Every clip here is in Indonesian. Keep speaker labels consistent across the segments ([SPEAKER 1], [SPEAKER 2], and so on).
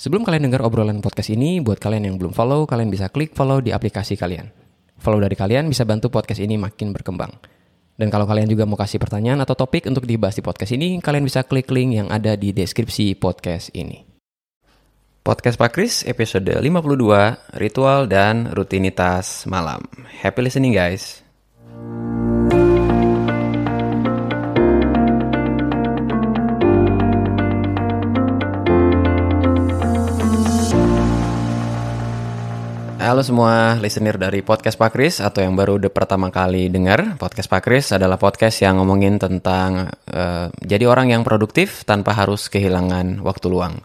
[SPEAKER 1] Sebelum kalian dengar obrolan podcast ini, buat kalian yang belum follow, kalian bisa klik follow di aplikasi kalian. Follow dari kalian bisa bantu podcast ini makin berkembang. Dan kalau kalian juga mau kasih pertanyaan atau topik untuk dibahas di podcast ini, kalian bisa klik link yang ada di deskripsi podcast ini. Podcast Pak Kris episode 52, Ritual dan Rutinitas Malam. Happy listening guys. Halo semua listener dari Podcast Pak Kris atau yang baru udah pertama kali dengar Podcast Pak Kris adalah podcast yang ngomongin tentang uh, jadi orang yang produktif tanpa harus kehilangan waktu luang.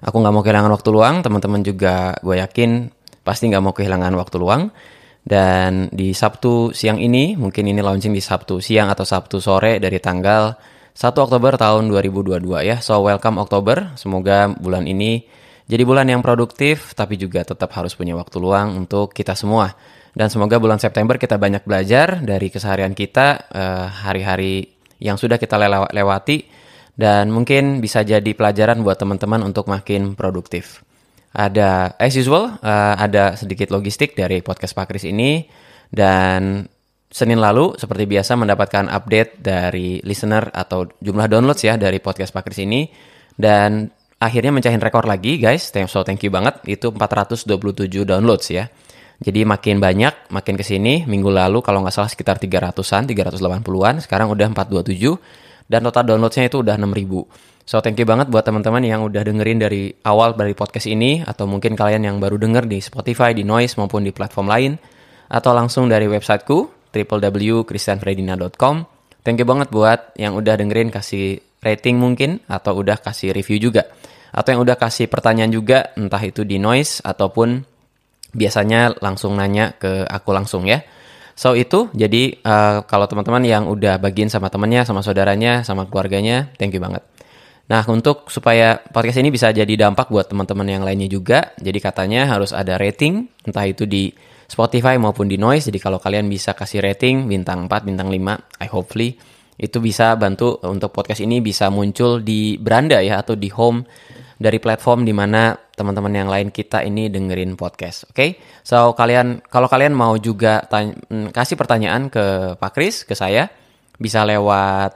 [SPEAKER 1] Aku nggak mau kehilangan waktu luang, teman-teman juga gue yakin pasti nggak mau kehilangan waktu luang. Dan di Sabtu siang ini, mungkin ini launching di Sabtu siang atau Sabtu sore dari tanggal 1 Oktober tahun 2022 ya. So welcome Oktober, semoga bulan ini jadi bulan yang produktif tapi juga tetap harus punya waktu luang untuk kita semua. Dan semoga bulan September kita banyak belajar dari keseharian kita eh, hari-hari yang sudah kita lewati dan mungkin bisa jadi pelajaran buat teman-teman untuk makin produktif. Ada as usual uh, ada sedikit logistik dari podcast Pak Kris ini dan Senin lalu seperti biasa mendapatkan update dari listener atau jumlah downloads ya dari podcast Pak Kris ini dan akhirnya mencahin rekor lagi guys. So thank you banget. Itu 427 downloads ya. Jadi makin banyak, makin ke sini. Minggu lalu kalau nggak salah sekitar 300-an, 380-an. Sekarang udah 427. Dan total downloadsnya itu udah 6000. So thank you banget buat teman-teman yang udah dengerin dari awal dari podcast ini. Atau mungkin kalian yang baru denger di Spotify, di Noise, maupun di platform lain. Atau langsung dari websiteku, www.christianfredina.com. Thank you banget buat yang udah dengerin kasih rating mungkin atau udah kasih review juga atau yang udah kasih pertanyaan juga entah itu di noise ataupun biasanya langsung nanya ke aku langsung ya. So itu jadi uh, kalau teman-teman yang udah bagiin sama temannya, sama saudaranya, sama keluarganya, thank you banget. Nah untuk supaya podcast ini bisa jadi dampak buat teman-teman yang lainnya juga, jadi katanya harus ada rating, entah itu di Spotify maupun di Noise. Jadi kalau kalian bisa kasih rating bintang 4, bintang 5, I hopefully itu bisa bantu untuk podcast ini bisa muncul di beranda ya atau di home dari platform di mana teman-teman yang lain kita ini dengerin podcast. Oke, okay? so kalian kalau kalian mau juga tanya, mm, kasih pertanyaan ke Pak Kris ke saya bisa lewat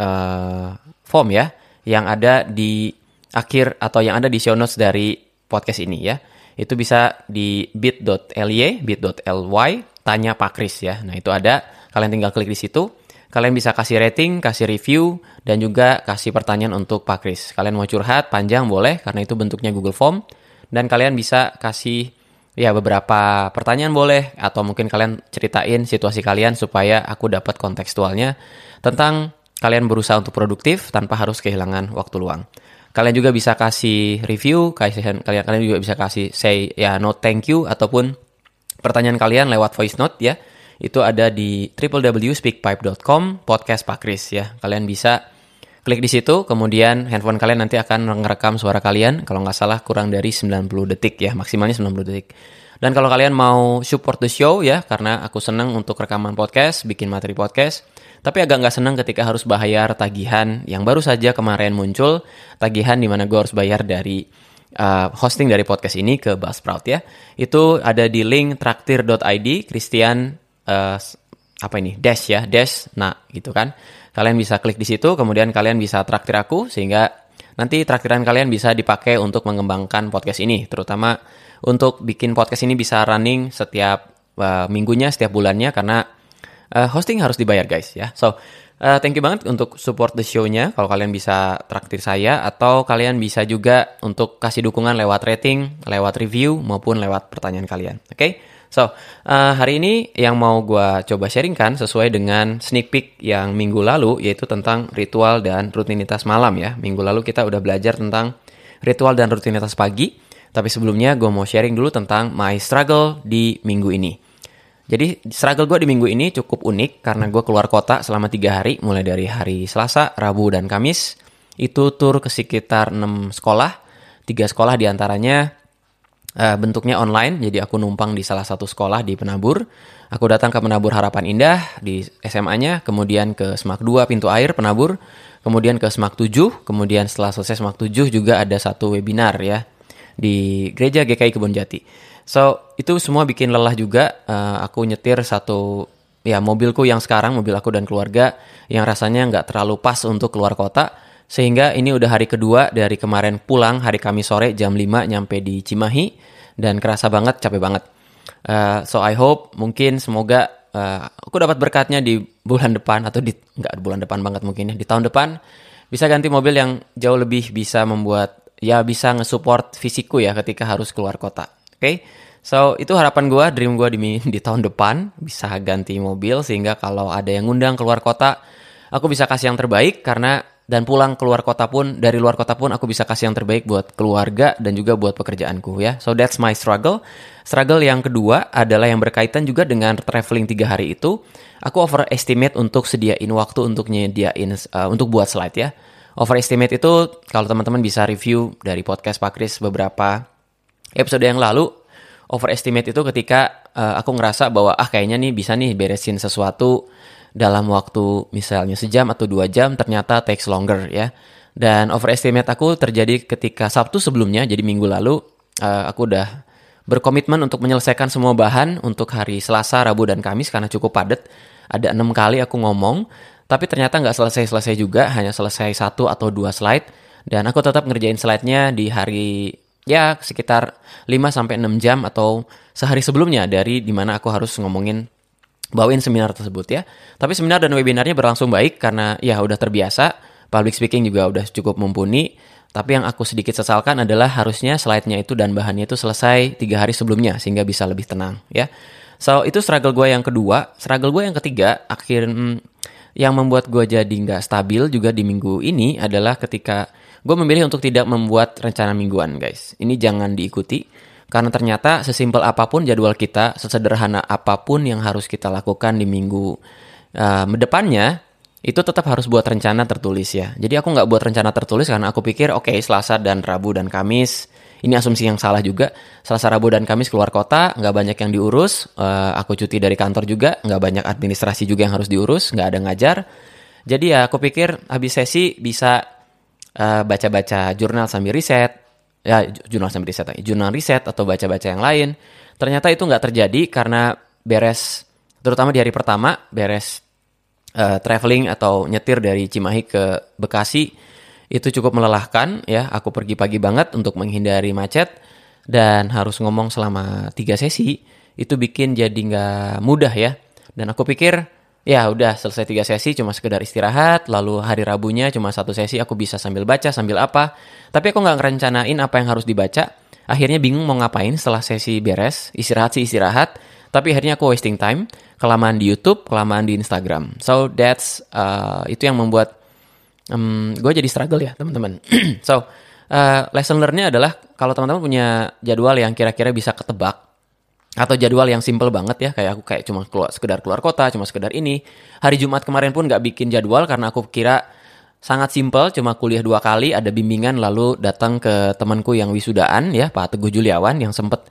[SPEAKER 1] uh, form ya yang ada di akhir atau yang ada di show notes dari podcast ini ya. Itu bisa di bit.ly, bit.ly, tanya Pak Kris ya. Nah itu ada, kalian tinggal klik di situ Kalian bisa kasih rating, kasih review, dan juga kasih pertanyaan untuk Pak Kris. Kalian mau curhat panjang boleh, karena itu bentuknya Google Form. Dan kalian bisa kasih ya beberapa pertanyaan boleh, atau mungkin kalian ceritain situasi kalian supaya aku dapat kontekstualnya tentang kalian berusaha untuk produktif tanpa harus kehilangan waktu luang. Kalian juga bisa kasih review, kalian kalian juga bisa kasih say ya no thank you ataupun pertanyaan kalian lewat voice note ya itu ada di www.speakpipe.com podcast Pak Kris ya. Kalian bisa klik di situ, kemudian handphone kalian nanti akan merekam suara kalian. Kalau nggak salah kurang dari 90 detik ya, maksimalnya 90 detik. Dan kalau kalian mau support the show ya, karena aku senang untuk rekaman podcast, bikin materi podcast, tapi agak nggak senang ketika harus bayar tagihan yang baru saja kemarin muncul, tagihan di mana gue harus bayar dari uh, hosting dari podcast ini ke Buzzsprout ya. Itu ada di link traktir.id, Christian uh, apa ini dash ya dash nah gitu kan. Kalian bisa klik di situ kemudian kalian bisa traktir aku sehingga nanti traktiran kalian bisa dipakai untuk mengembangkan podcast ini. Terutama untuk bikin podcast ini bisa running setiap uh, minggunya setiap bulannya karena uh, hosting harus dibayar guys ya. So uh, thank you banget untuk support the show-nya. Kalau kalian bisa traktir saya atau kalian bisa juga untuk kasih dukungan lewat rating lewat review maupun lewat pertanyaan kalian oke? okay? So, uh, hari ini yang mau gue coba sharingkan sesuai dengan sneak peek yang minggu lalu, yaitu tentang ritual dan rutinitas malam ya. Minggu lalu kita udah belajar tentang ritual dan rutinitas pagi, tapi sebelumnya gue mau sharing dulu tentang my struggle di minggu ini. Jadi struggle gue di minggu ini cukup unik karena gue keluar kota selama tiga hari, mulai dari hari Selasa, Rabu, dan Kamis. Itu tur ke sekitar 6 sekolah, tiga sekolah di antaranya uh, bentuknya online. Jadi aku numpang di salah satu sekolah di Penabur. Aku datang ke Penabur Harapan Indah di SMA-nya, kemudian ke Semak 2 Pintu Air Penabur, kemudian ke Semak 7, kemudian setelah selesai Semak 7 juga ada satu webinar ya di gereja GKI Kebon Jati. So itu semua bikin lelah juga. Uh, aku nyetir satu ya mobilku yang sekarang mobil aku dan keluarga yang rasanya nggak terlalu pas untuk keluar kota. Sehingga ini udah hari kedua dari kemarin pulang hari Kamis sore jam 5 nyampe di Cimahi dan kerasa banget capek banget. Uh, so I hope mungkin semoga uh, aku dapat berkatnya di bulan depan atau di nggak bulan depan banget mungkin ya di tahun depan bisa ganti mobil yang jauh lebih bisa membuat ya bisa ngesupport fisikku ya ketika harus keluar kota. Oke. Okay? So, itu harapan gue, dream gue di, di tahun depan bisa ganti mobil sehingga kalau ada yang ngundang keluar kota, aku bisa kasih yang terbaik karena dan pulang keluar kota pun dari luar kota pun aku bisa kasih yang terbaik buat keluarga dan juga buat pekerjaanku ya. So that's my struggle. Struggle yang kedua adalah yang berkaitan juga dengan traveling tiga hari itu. Aku overestimate untuk sediain waktu untuk nyediain uh, untuk buat slide ya. Overestimate itu kalau teman-teman bisa review dari podcast Pak Kris beberapa episode yang lalu. Overestimate itu ketika uh, aku ngerasa bahwa ah kayaknya nih bisa nih beresin sesuatu dalam waktu misalnya sejam atau dua jam ternyata takes longer ya. Dan overestimate aku terjadi ketika Sabtu sebelumnya, jadi minggu lalu uh, aku udah berkomitmen untuk menyelesaikan semua bahan untuk hari Selasa, Rabu, dan Kamis karena cukup padat. Ada enam kali aku ngomong, tapi ternyata nggak selesai-selesai juga, hanya selesai satu atau dua slide. Dan aku tetap ngerjain slide-nya di hari ya sekitar 5 sampai 6 jam atau sehari sebelumnya dari di mana aku harus ngomongin bawain seminar tersebut ya. Tapi seminar dan webinarnya berlangsung baik karena ya udah terbiasa, public speaking juga udah cukup mumpuni. Tapi yang aku sedikit sesalkan adalah harusnya slide-nya itu dan bahannya itu selesai tiga hari sebelumnya sehingga bisa lebih tenang ya. So itu struggle gue yang kedua. Struggle gue yang ketiga akhir hmm, yang membuat gue jadi nggak stabil juga di minggu ini adalah ketika gue memilih untuk tidak membuat rencana mingguan guys. Ini jangan diikuti karena ternyata sesimpel apa pun jadwal kita, sesederhana apa pun yang harus kita lakukan di minggu uh, depannya, itu tetap harus buat rencana tertulis ya. Jadi aku nggak buat rencana tertulis karena aku pikir oke okay, Selasa dan Rabu dan Kamis ini asumsi yang salah juga. Selasa, Rabu dan Kamis keluar kota, nggak banyak yang diurus. Uh, aku cuti dari kantor juga, nggak banyak administrasi juga yang harus diurus, nggak ada ngajar. Jadi ya aku pikir habis sesi bisa uh, baca-baca jurnal sambil riset, ya jurnal sampai riset, jurnal riset atau baca-baca yang lain. Ternyata itu nggak terjadi karena beres, terutama di hari pertama beres uh, traveling atau nyetir dari Cimahi ke Bekasi itu cukup melelahkan ya. Aku pergi pagi banget untuk menghindari macet dan harus ngomong selama tiga sesi itu bikin jadi nggak mudah ya. Dan aku pikir ya udah selesai tiga sesi cuma sekedar istirahat. Lalu hari Rabunya cuma satu sesi aku bisa sambil baca sambil apa. Tapi aku nggak ngerencanain apa yang harus dibaca. Akhirnya bingung mau ngapain setelah sesi beres. Istirahat sih istirahat. Tapi akhirnya aku wasting time. Kelamaan di YouTube kelamaan di Instagram. So that's uh, itu yang membuat um, gue jadi struggle ya teman-teman. So uh, lesson learnnya adalah kalau teman-teman punya jadwal yang kira-kira bisa ketebak atau jadwal yang simple banget ya kayak aku kayak cuma keluar sekedar keluar kota cuma sekedar ini. Hari Jumat kemarin pun nggak bikin jadwal karena aku kira sangat simple cuma kuliah dua kali ada bimbingan lalu datang ke temanku yang wisudaan ya Pak Teguh Juliawan yang sempet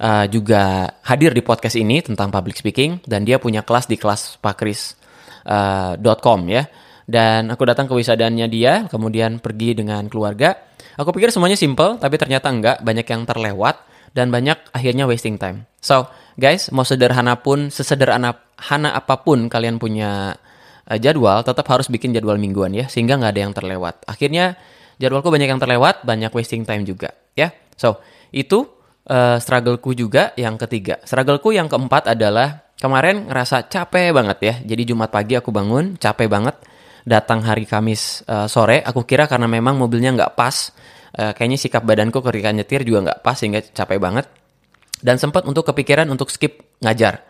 [SPEAKER 1] uh, juga hadir di podcast ini tentang public speaking dan dia punya kelas di kelas pakris.com uh, ya. Dan aku datang ke wisadaannya dia kemudian pergi dengan keluarga. Aku pikir semuanya simple tapi ternyata enggak banyak yang terlewat dan banyak akhirnya wasting time. So, guys, mau sederhana pun, sesederhana hana apa pun kalian punya uh, jadwal, tetap harus bikin jadwal mingguan ya, sehingga nggak ada yang terlewat. Akhirnya jadwalku banyak yang terlewat, banyak wasting time juga, ya. So, itu uh, struggleku juga yang ketiga. Struggleku yang keempat adalah kemarin ngerasa capek banget ya. Jadi Jumat pagi aku bangun, capek banget. Datang hari Kamis uh, sore, aku kira karena memang mobilnya nggak pas, uh, kayaknya sikap badanku ketika nyetir juga nggak pas sehingga capek banget. Dan sempat untuk kepikiran untuk skip ngajar.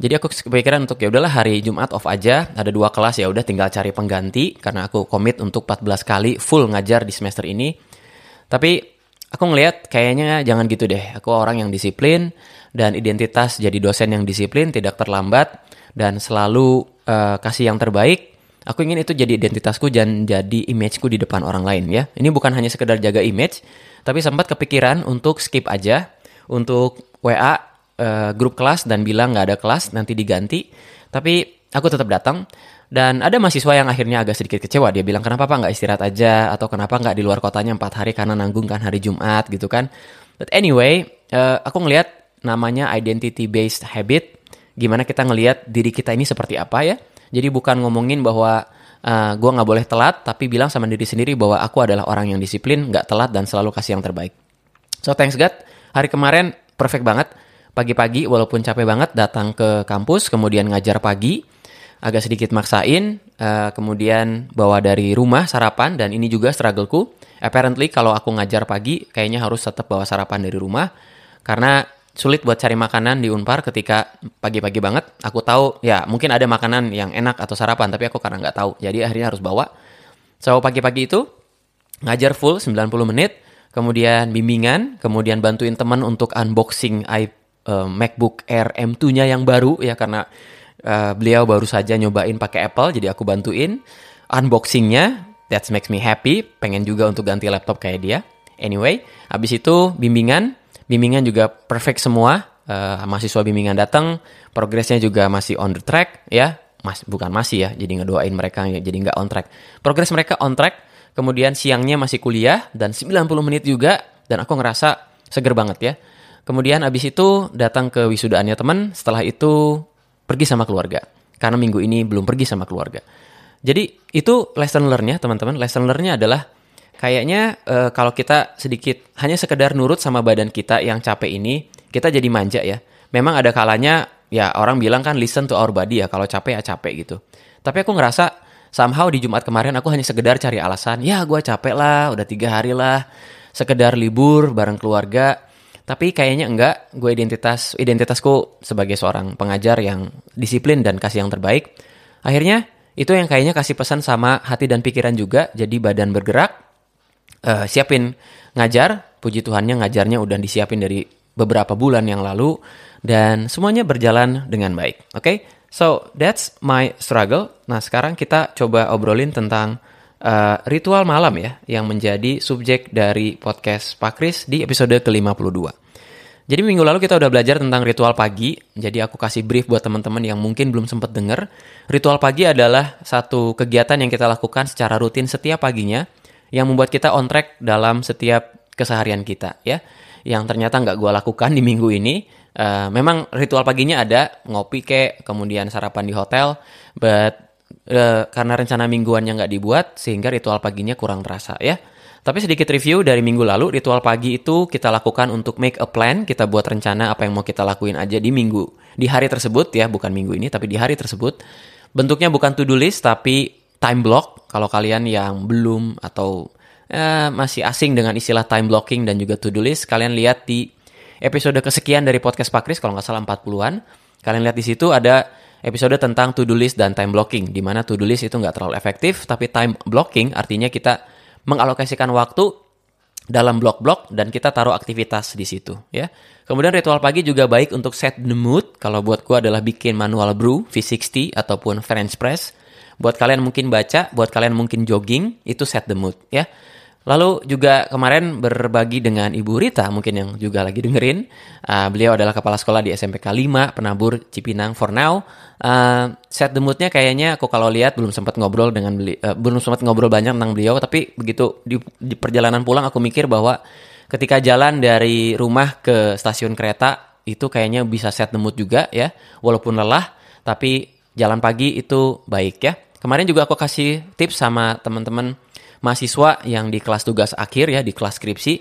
[SPEAKER 1] Jadi aku kepikiran untuk ya udahlah hari Jumat off aja ada dua kelas ya udah tinggal cari pengganti karena aku komit untuk 14 kali full ngajar di semester ini. Tapi aku ngelihat kayaknya jangan gitu deh. Aku orang yang disiplin dan identitas jadi dosen yang disiplin tidak terlambat dan selalu uh, kasih yang terbaik Aku ingin itu jadi identitasku dan jadi imageku di depan orang lain ya. Ini bukan hanya sekedar jaga image, tapi sempat kepikiran untuk skip aja, untuk WA uh, eh, grup kelas dan bilang nggak ada kelas nanti diganti. Tapi aku tetap datang dan ada mahasiswa yang akhirnya agak sedikit kecewa. Dia bilang kenapa pak nggak istirahat aja atau kenapa nggak di luar kotanya empat hari karena nanggung kan hari Jumat gitu kan. But anyway, uh, aku ngelihat namanya identity based habit. Gimana kita ngelihat diri kita ini seperti apa ya? Jadi bukan ngomongin bahwa uh, gue nggak boleh telat, tapi bilang sama diri sendiri bahwa aku adalah orang yang disiplin, nggak telat dan selalu kasih yang terbaik. So thanks God, hari kemarin perfect banget. Pagi-pagi walaupun capek banget datang ke kampus, kemudian ngajar pagi, agak sedikit maksain, uh, kemudian bawa dari rumah sarapan dan ini juga struggleku. Apparently kalau aku ngajar pagi kayaknya harus tetap bawa sarapan dari rumah karena sulit buat cari makanan di Unpar ketika pagi-pagi banget. Aku tahu ya mungkin ada makanan yang enak atau sarapan tapi aku karena nggak tahu. Jadi akhirnya harus bawa. So pagi-pagi itu ngajar full 90 menit, kemudian bimbingan, kemudian bantuin teman untuk unboxing i uh, MacBook Air M2-nya yang baru ya karena uh, beliau baru saja nyobain pakai Apple jadi aku bantuin unboxingnya that makes me happy, pengen juga untuk ganti laptop kayak dia. Anyway, habis itu bimbingan, bimbingan juga perfect semua. Uh, mahasiswa bimbingan datang, progresnya juga masih on the track ya. Mas, bukan masih ya, jadi ngedoain mereka jadi nggak on track. Progres mereka on track, kemudian siangnya masih kuliah dan 90 menit juga dan aku ngerasa seger banget ya. Kemudian abis itu datang ke wisudaannya teman, setelah itu pergi sama keluarga. Karena minggu ini belum pergi sama keluarga. Jadi itu lesson learn-nya teman-teman. Lesson learn-nya adalah kayaknya uh, kalau kita sedikit hanya sekedar nurut sama badan kita yang capek ini, kita jadi manja ya. Memang ada kalanya ya orang bilang kan listen to our body ya kalau capek ya capek gitu. Tapi aku ngerasa somehow di Jumat kemarin aku hanya sekedar cari alasan, ya gue capek lah, udah tiga hari lah, sekedar libur bareng keluarga. Tapi kayaknya enggak, gue identitas identitasku sebagai seorang pengajar yang disiplin dan kasih yang terbaik. Akhirnya itu yang kayaknya kasih pesan sama hati dan pikiran juga. Jadi badan bergerak, uh, siapin ngajar. Puji Tuhannya ngajarnya udah disiapin dari beberapa bulan yang lalu dan semuanya berjalan dengan baik. Oke, okay? so that's my struggle. Nah sekarang kita coba obrolin tentang uh, ritual malam ya yang menjadi subjek dari podcast Pak Kris di episode ke-52. Jadi minggu lalu kita udah belajar tentang ritual pagi. Jadi aku kasih brief buat teman-teman yang mungkin belum sempat dengar. Ritual pagi adalah satu kegiatan yang kita lakukan secara rutin setiap paginya yang membuat kita on track dalam setiap keseharian kita ya. Yang ternyata nggak gue lakukan di minggu ini. Uh, memang ritual paginya ada ngopi kek, kemudian sarapan di hotel, but uh, karena rencana mingguannya nggak dibuat sehingga ritual paginya kurang terasa ya. Tapi sedikit review dari minggu lalu, ritual pagi itu kita lakukan untuk make a plan, kita buat rencana apa yang mau kita lakuin aja di minggu, di hari tersebut ya, bukan minggu ini, tapi di hari tersebut. Bentuknya bukan to-do list, tapi time block. Kalau kalian yang belum atau eh, masih asing dengan istilah time blocking dan juga to-do list, kalian lihat di episode kesekian dari podcast Pak Kris, kalau nggak salah 40-an. Kalian lihat di situ ada episode tentang to-do list dan time blocking, di mana to-do list itu nggak terlalu efektif, tapi time blocking artinya kita mengalokasikan waktu dalam blok-blok dan kita taruh aktivitas di situ ya. Kemudian ritual pagi juga baik untuk set the mood. Kalau buat gua adalah bikin manual brew V60 ataupun French press. Buat kalian mungkin baca, buat kalian mungkin jogging, itu set the mood ya. Lalu juga kemarin berbagi dengan Ibu Rita, mungkin yang juga lagi dengerin. Uh, beliau adalah kepala sekolah di SMPK 5, penabur Cipinang for now. Uh, set the moodnya kayaknya aku kalau lihat belum sempat ngobrol dengan beli, uh, belum sempat ngobrol banyak tentang beliau, tapi begitu di, di perjalanan pulang aku mikir bahwa ketika jalan dari rumah ke stasiun kereta itu kayaknya bisa set the mood juga ya, walaupun lelah, tapi jalan pagi itu baik ya. Kemarin juga aku kasih tips sama teman-teman mahasiswa yang di kelas tugas akhir ya di kelas skripsi.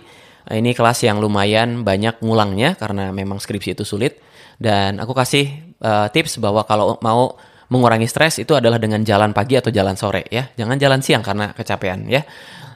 [SPEAKER 1] Ini kelas yang lumayan banyak ngulangnya karena memang skripsi itu sulit. Dan aku kasih uh, tips bahwa kalau mau mengurangi stres itu adalah dengan jalan pagi atau jalan sore ya. Jangan jalan siang karena kecapean ya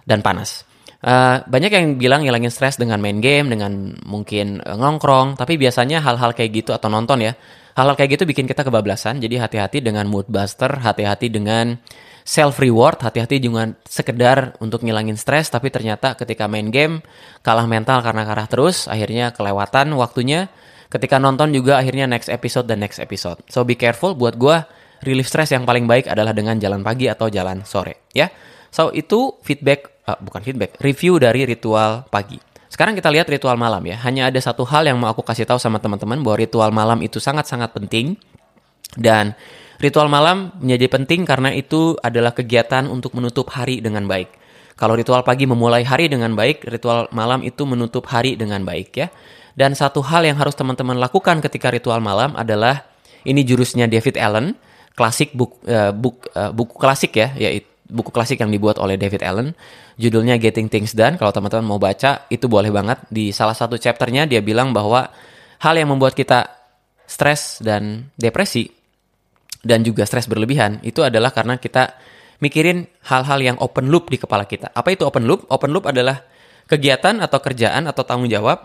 [SPEAKER 1] dan panas. Uh, banyak yang bilang ngilangin stres dengan main game, dengan mungkin uh, ngongkrong, tapi biasanya hal-hal kayak gitu atau nonton ya. Hal-hal kayak gitu bikin kita kebablasan. Jadi hati-hati dengan mood buster, hati-hati dengan self reward, hati-hati jangan sekedar untuk ngilangin stres tapi ternyata ketika main game kalah mental karena kalah terus, akhirnya kelewatan waktunya. Ketika nonton juga akhirnya next episode dan next episode. So be careful buat gue relief stress yang paling baik adalah dengan jalan pagi atau jalan sore ya. So itu feedback uh, bukan feedback, review dari ritual pagi. Sekarang kita lihat ritual malam ya. Hanya ada satu hal yang mau aku kasih tahu sama teman-teman bahwa ritual malam itu sangat-sangat penting dan Ritual malam menjadi penting karena itu adalah kegiatan untuk menutup hari dengan baik. Kalau ritual pagi memulai hari dengan baik, ritual malam itu menutup hari dengan baik ya. Dan satu hal yang harus teman-teman lakukan ketika ritual malam adalah ini jurusnya David Allen, klasik buku, uh, buku, uh, buku klasik ya, yaitu buku klasik yang dibuat oleh David Allen. Judulnya Getting Things Done. Kalau teman-teman mau baca, itu boleh banget. Di salah satu chapternya dia bilang bahwa hal yang membuat kita stres dan depresi dan juga stres berlebihan itu adalah karena kita mikirin hal-hal yang open loop di kepala kita. Apa itu open loop? Open loop adalah kegiatan atau kerjaan atau tanggung jawab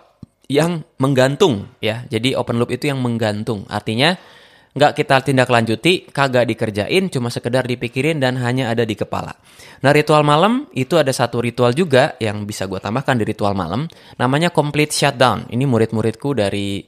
[SPEAKER 1] yang menggantung ya. Jadi open loop itu yang menggantung. Artinya nggak kita tindak lanjuti, kagak dikerjain, cuma sekedar dipikirin dan hanya ada di kepala. Nah ritual malam itu ada satu ritual juga yang bisa gue tambahkan di ritual malam, namanya complete shutdown. Ini murid-muridku dari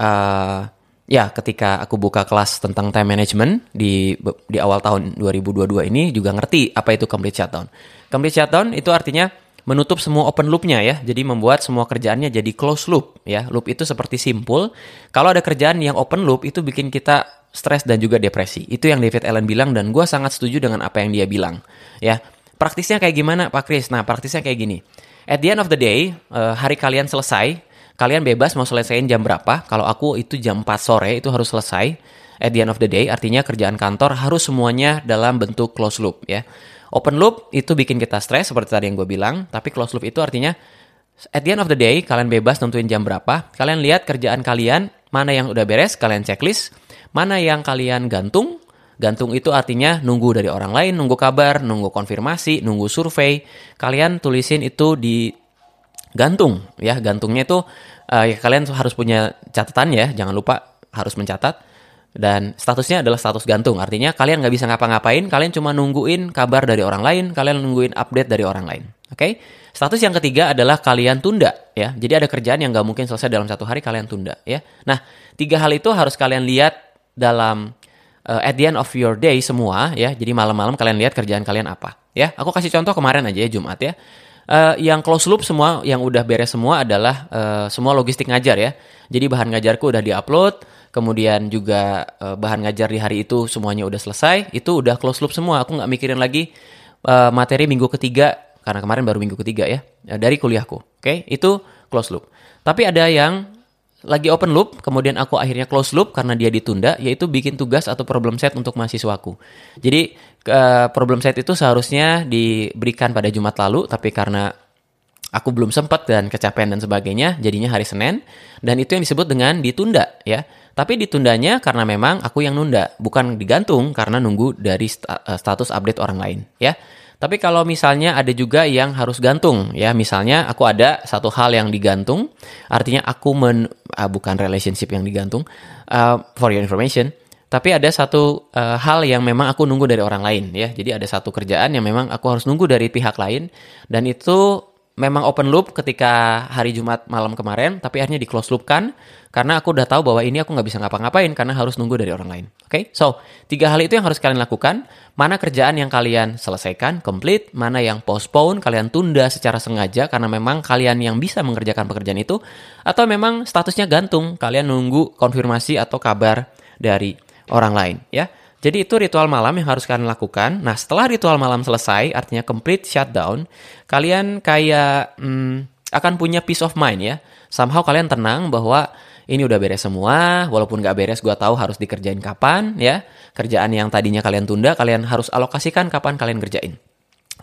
[SPEAKER 1] uh, ya ketika aku buka kelas tentang time management di di awal tahun 2022 ini juga ngerti apa itu complete shutdown. Complete shutdown itu artinya menutup semua open loopnya ya. Jadi membuat semua kerjaannya jadi close loop ya. Loop itu seperti simpul. Kalau ada kerjaan yang open loop itu bikin kita stres dan juga depresi. Itu yang David Allen bilang dan gue sangat setuju dengan apa yang dia bilang ya. Praktisnya kayak gimana Pak Kris? Nah praktisnya kayak gini. At the end of the day, uh, hari kalian selesai, kalian bebas mau selesaiin jam berapa. Kalau aku itu jam 4 sore itu harus selesai. At the end of the day, artinya kerjaan kantor harus semuanya dalam bentuk close loop ya. Open loop itu bikin kita stres seperti tadi yang gue bilang, tapi close loop itu artinya at the end of the day kalian bebas nentuin jam berapa, kalian lihat kerjaan kalian mana yang udah beres, kalian checklist, mana yang kalian gantung, gantung itu artinya nunggu dari orang lain, nunggu kabar, nunggu konfirmasi, nunggu survei, kalian tulisin itu di gantung ya, gantungnya itu uh, ya kalian harus punya catatan ya, jangan lupa harus mencatat dan statusnya adalah status gantung. Artinya kalian nggak bisa ngapa-ngapain, kalian cuma nungguin kabar dari orang lain, kalian nungguin update dari orang lain. Oke? Okay? Status yang ketiga adalah kalian tunda ya. Jadi ada kerjaan yang nggak mungkin selesai dalam satu hari kalian tunda ya. Nah, tiga hal itu harus kalian lihat dalam uh, at the end of your day semua ya. Jadi malam-malam kalian lihat kerjaan kalian apa ya. Aku kasih contoh kemarin aja ya Jumat ya. Uh, yang close loop semua yang udah beres semua adalah uh, semua logistik ngajar ya. Jadi bahan ngajarku udah diupload, kemudian juga uh, bahan ngajar di hari itu semuanya udah selesai, itu udah close loop semua. Aku nggak mikirin lagi uh, materi minggu ketiga karena kemarin baru minggu ketiga ya dari kuliahku. Oke, okay? itu close loop. Tapi ada yang lagi open loop, kemudian aku akhirnya close loop karena dia ditunda, yaitu bikin tugas atau problem set untuk mahasiswaku. Jadi uh, problem set itu seharusnya diberikan pada Jumat lalu, tapi karena aku belum sempat dan kecapean dan sebagainya, jadinya hari Senin. Dan itu yang disebut dengan ditunda ya. Tapi ditundanya karena memang aku yang nunda, bukan digantung karena nunggu dari eh, status update orang lain ya. Tapi kalau misalnya ada juga yang harus gantung ya, misalnya aku ada satu hal yang digantung, artinya aku men uh, bukan relationship yang digantung uh, for your information, tapi ada satu uh, hal yang memang aku nunggu dari orang lain ya. Jadi ada satu kerjaan yang memang aku harus nunggu dari pihak lain dan itu memang open loop ketika hari Jumat malam kemarin, tapi akhirnya di close loop kan karena aku udah tahu bahwa ini aku nggak bisa ngapa-ngapain karena harus nunggu dari orang lain. Oke, okay? so tiga hal itu yang harus kalian lakukan. Mana kerjaan yang kalian selesaikan, complete, mana yang postpone, kalian tunda secara sengaja karena memang kalian yang bisa mengerjakan pekerjaan itu, atau memang statusnya gantung, kalian nunggu konfirmasi atau kabar dari orang lain, ya. Jadi itu ritual malam yang harus kalian lakukan. Nah setelah ritual malam selesai, artinya complete shutdown, kalian kayak hmm, akan punya peace of mind ya. Somehow kalian tenang bahwa ini udah beres semua, walaupun gak beres gue tahu harus dikerjain kapan ya. Kerjaan yang tadinya kalian tunda, kalian harus alokasikan kapan kalian kerjain.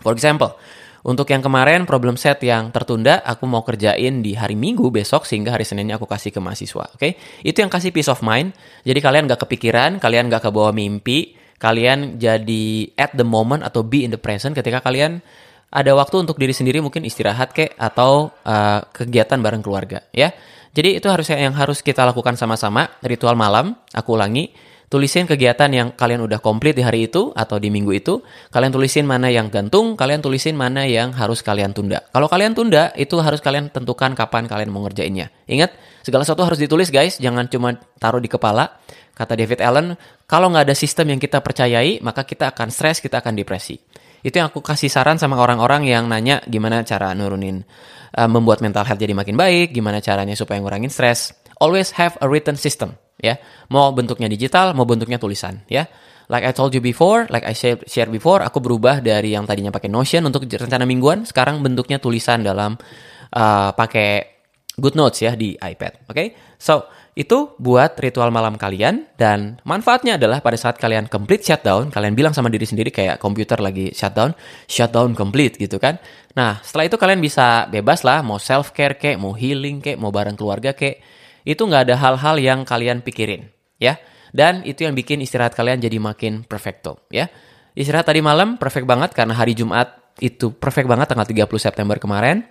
[SPEAKER 1] For example, untuk yang kemarin problem set yang tertunda, aku mau kerjain di hari Minggu besok sehingga hari Seninnya aku kasih ke mahasiswa. Oke, okay? itu yang kasih peace of mind. Jadi kalian gak kepikiran, kalian gak kebawa mimpi, kalian jadi at the moment atau be in the present ketika kalian ada waktu untuk diri sendiri mungkin istirahat kek atau uh, kegiatan bareng keluarga ya. Jadi itu harus yang harus kita lakukan sama-sama ritual malam. Aku ulangi tulisin kegiatan yang kalian udah komplit di hari itu atau di minggu itu. Kalian tulisin mana yang gantung, kalian tulisin mana yang harus kalian tunda. Kalau kalian tunda, itu harus kalian tentukan kapan kalian mau ngerjainnya. Ingat, segala sesuatu harus ditulis guys, jangan cuma taruh di kepala. Kata David Allen, kalau nggak ada sistem yang kita percayai, maka kita akan stres, kita akan depresi. Itu yang aku kasih saran sama orang-orang yang nanya gimana cara nurunin, uh, membuat mental health jadi makin baik, gimana caranya supaya ngurangin stres. Always have a written system ya. Mau bentuknya digital, mau bentuknya tulisan ya. like I told you before, like I share, before, aku berubah dari yang tadinya pakai Notion untuk rencana mingguan, sekarang bentuknya tulisan dalam uh, pakai Good Notes ya di iPad. Oke, okay? so itu buat ritual malam kalian dan manfaatnya adalah pada saat kalian complete shutdown, kalian bilang sama diri sendiri kayak komputer lagi shutdown, shutdown complete gitu kan. Nah, setelah itu kalian bisa bebas lah mau self care kek, mau healing kek, mau bareng keluarga kek. Itu nggak ada hal-hal yang kalian pikirin, ya. Dan itu yang bikin istirahat kalian jadi makin perfecto, ya. Istirahat tadi malam perfect banget karena hari Jumat itu perfect banget tanggal 30 September kemarin.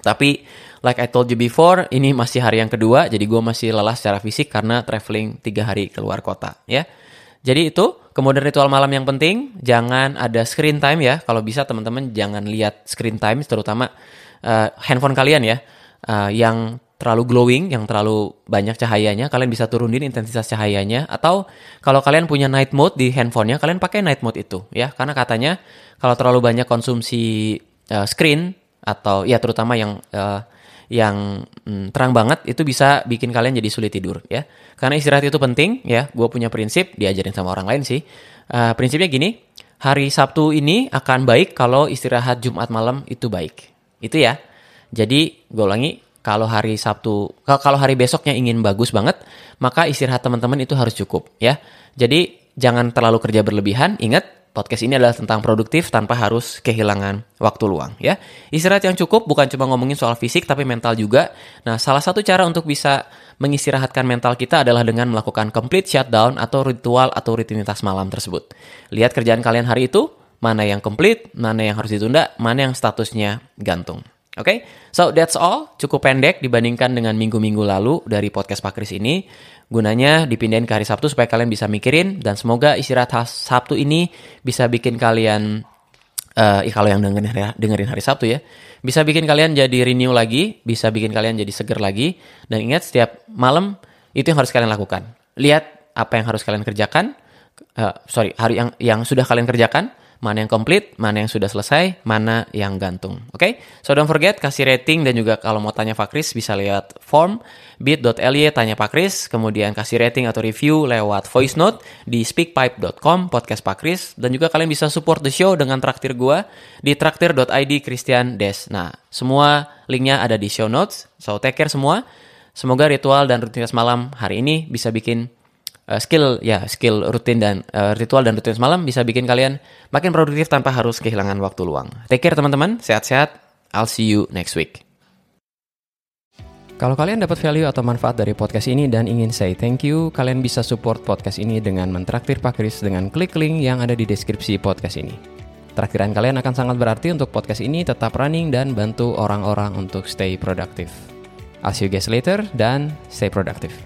[SPEAKER 1] Tapi like I told you before, ini masih hari yang kedua, jadi gue masih lelah secara fisik karena traveling tiga hari keluar kota, ya. Jadi itu, kemudian ritual malam yang penting, jangan ada screen time ya. Kalau bisa teman-teman jangan lihat screen time, terutama uh, handphone kalian ya, uh, yang terlalu glowing, yang terlalu banyak cahayanya, kalian bisa turunin intensitas cahayanya. Atau kalau kalian punya night mode di handphonenya, kalian pakai night mode itu ya. Karena katanya kalau terlalu banyak konsumsi uh, screen atau ya terutama yang uh, yang mm, terang banget itu bisa bikin kalian jadi sulit tidur ya. Karena istirahat itu penting ya. Gue punya prinsip diajarin sama orang lain sih. Uh, prinsipnya gini, hari Sabtu ini akan baik kalau istirahat Jumat malam itu baik. Itu ya. Jadi gue ulangi, kalau hari Sabtu, kalau hari besoknya ingin bagus banget, maka istirahat teman-teman itu harus cukup ya. Jadi jangan terlalu kerja berlebihan. Ingat podcast ini adalah tentang produktif tanpa harus kehilangan waktu luang ya. Istirahat yang cukup bukan cuma ngomongin soal fisik tapi mental juga. Nah, salah satu cara untuk bisa mengistirahatkan mental kita adalah dengan melakukan complete shutdown atau ritual atau rutinitas malam tersebut. Lihat kerjaan kalian hari itu, mana yang complete, mana yang harus ditunda, mana yang statusnya gantung. Oke, okay? so that's all. Cukup pendek dibandingkan dengan minggu-minggu lalu dari podcast Pak Kris ini. Gunanya dipindahin ke hari Sabtu supaya kalian bisa mikirin dan semoga istirahat Sabtu ini bisa bikin kalian uh, kalau yang dengerin dengerin hari Sabtu ya, bisa bikin kalian jadi renew lagi, bisa bikin kalian jadi seger lagi dan ingat setiap malam itu yang harus kalian lakukan. Lihat apa yang harus kalian kerjakan. Uh, sorry, hari yang yang sudah kalian kerjakan mana yang komplit, mana yang sudah selesai, mana yang gantung. Oke, okay? so don't forget kasih rating dan juga kalau mau tanya Pak Kris bisa lihat form bit.ly tanya Pak Kris, kemudian kasih rating atau review lewat voice note di speakpipe.com podcast Pak Kris dan juga kalian bisa support the show dengan traktir gua di traktir.id Christian Des. Nah, semua linknya ada di show notes. So take care semua. Semoga ritual dan rutinitas malam hari ini bisa bikin uh, skill ya skill rutin dan uh, ritual dan rutinitas malam bisa bikin kalian makin produktif tanpa harus kehilangan waktu luang. Take care teman-teman, sehat-sehat. I'll see you next week. Kalau kalian dapat value atau manfaat dari podcast ini dan ingin say thank you, kalian bisa support podcast ini dengan mentraktir Pak Kris dengan klik link yang ada di deskripsi podcast ini. Traktiran kalian akan sangat berarti untuk podcast ini tetap running dan bantu orang-orang untuk stay productive. I'll see you guys later dan stay productive.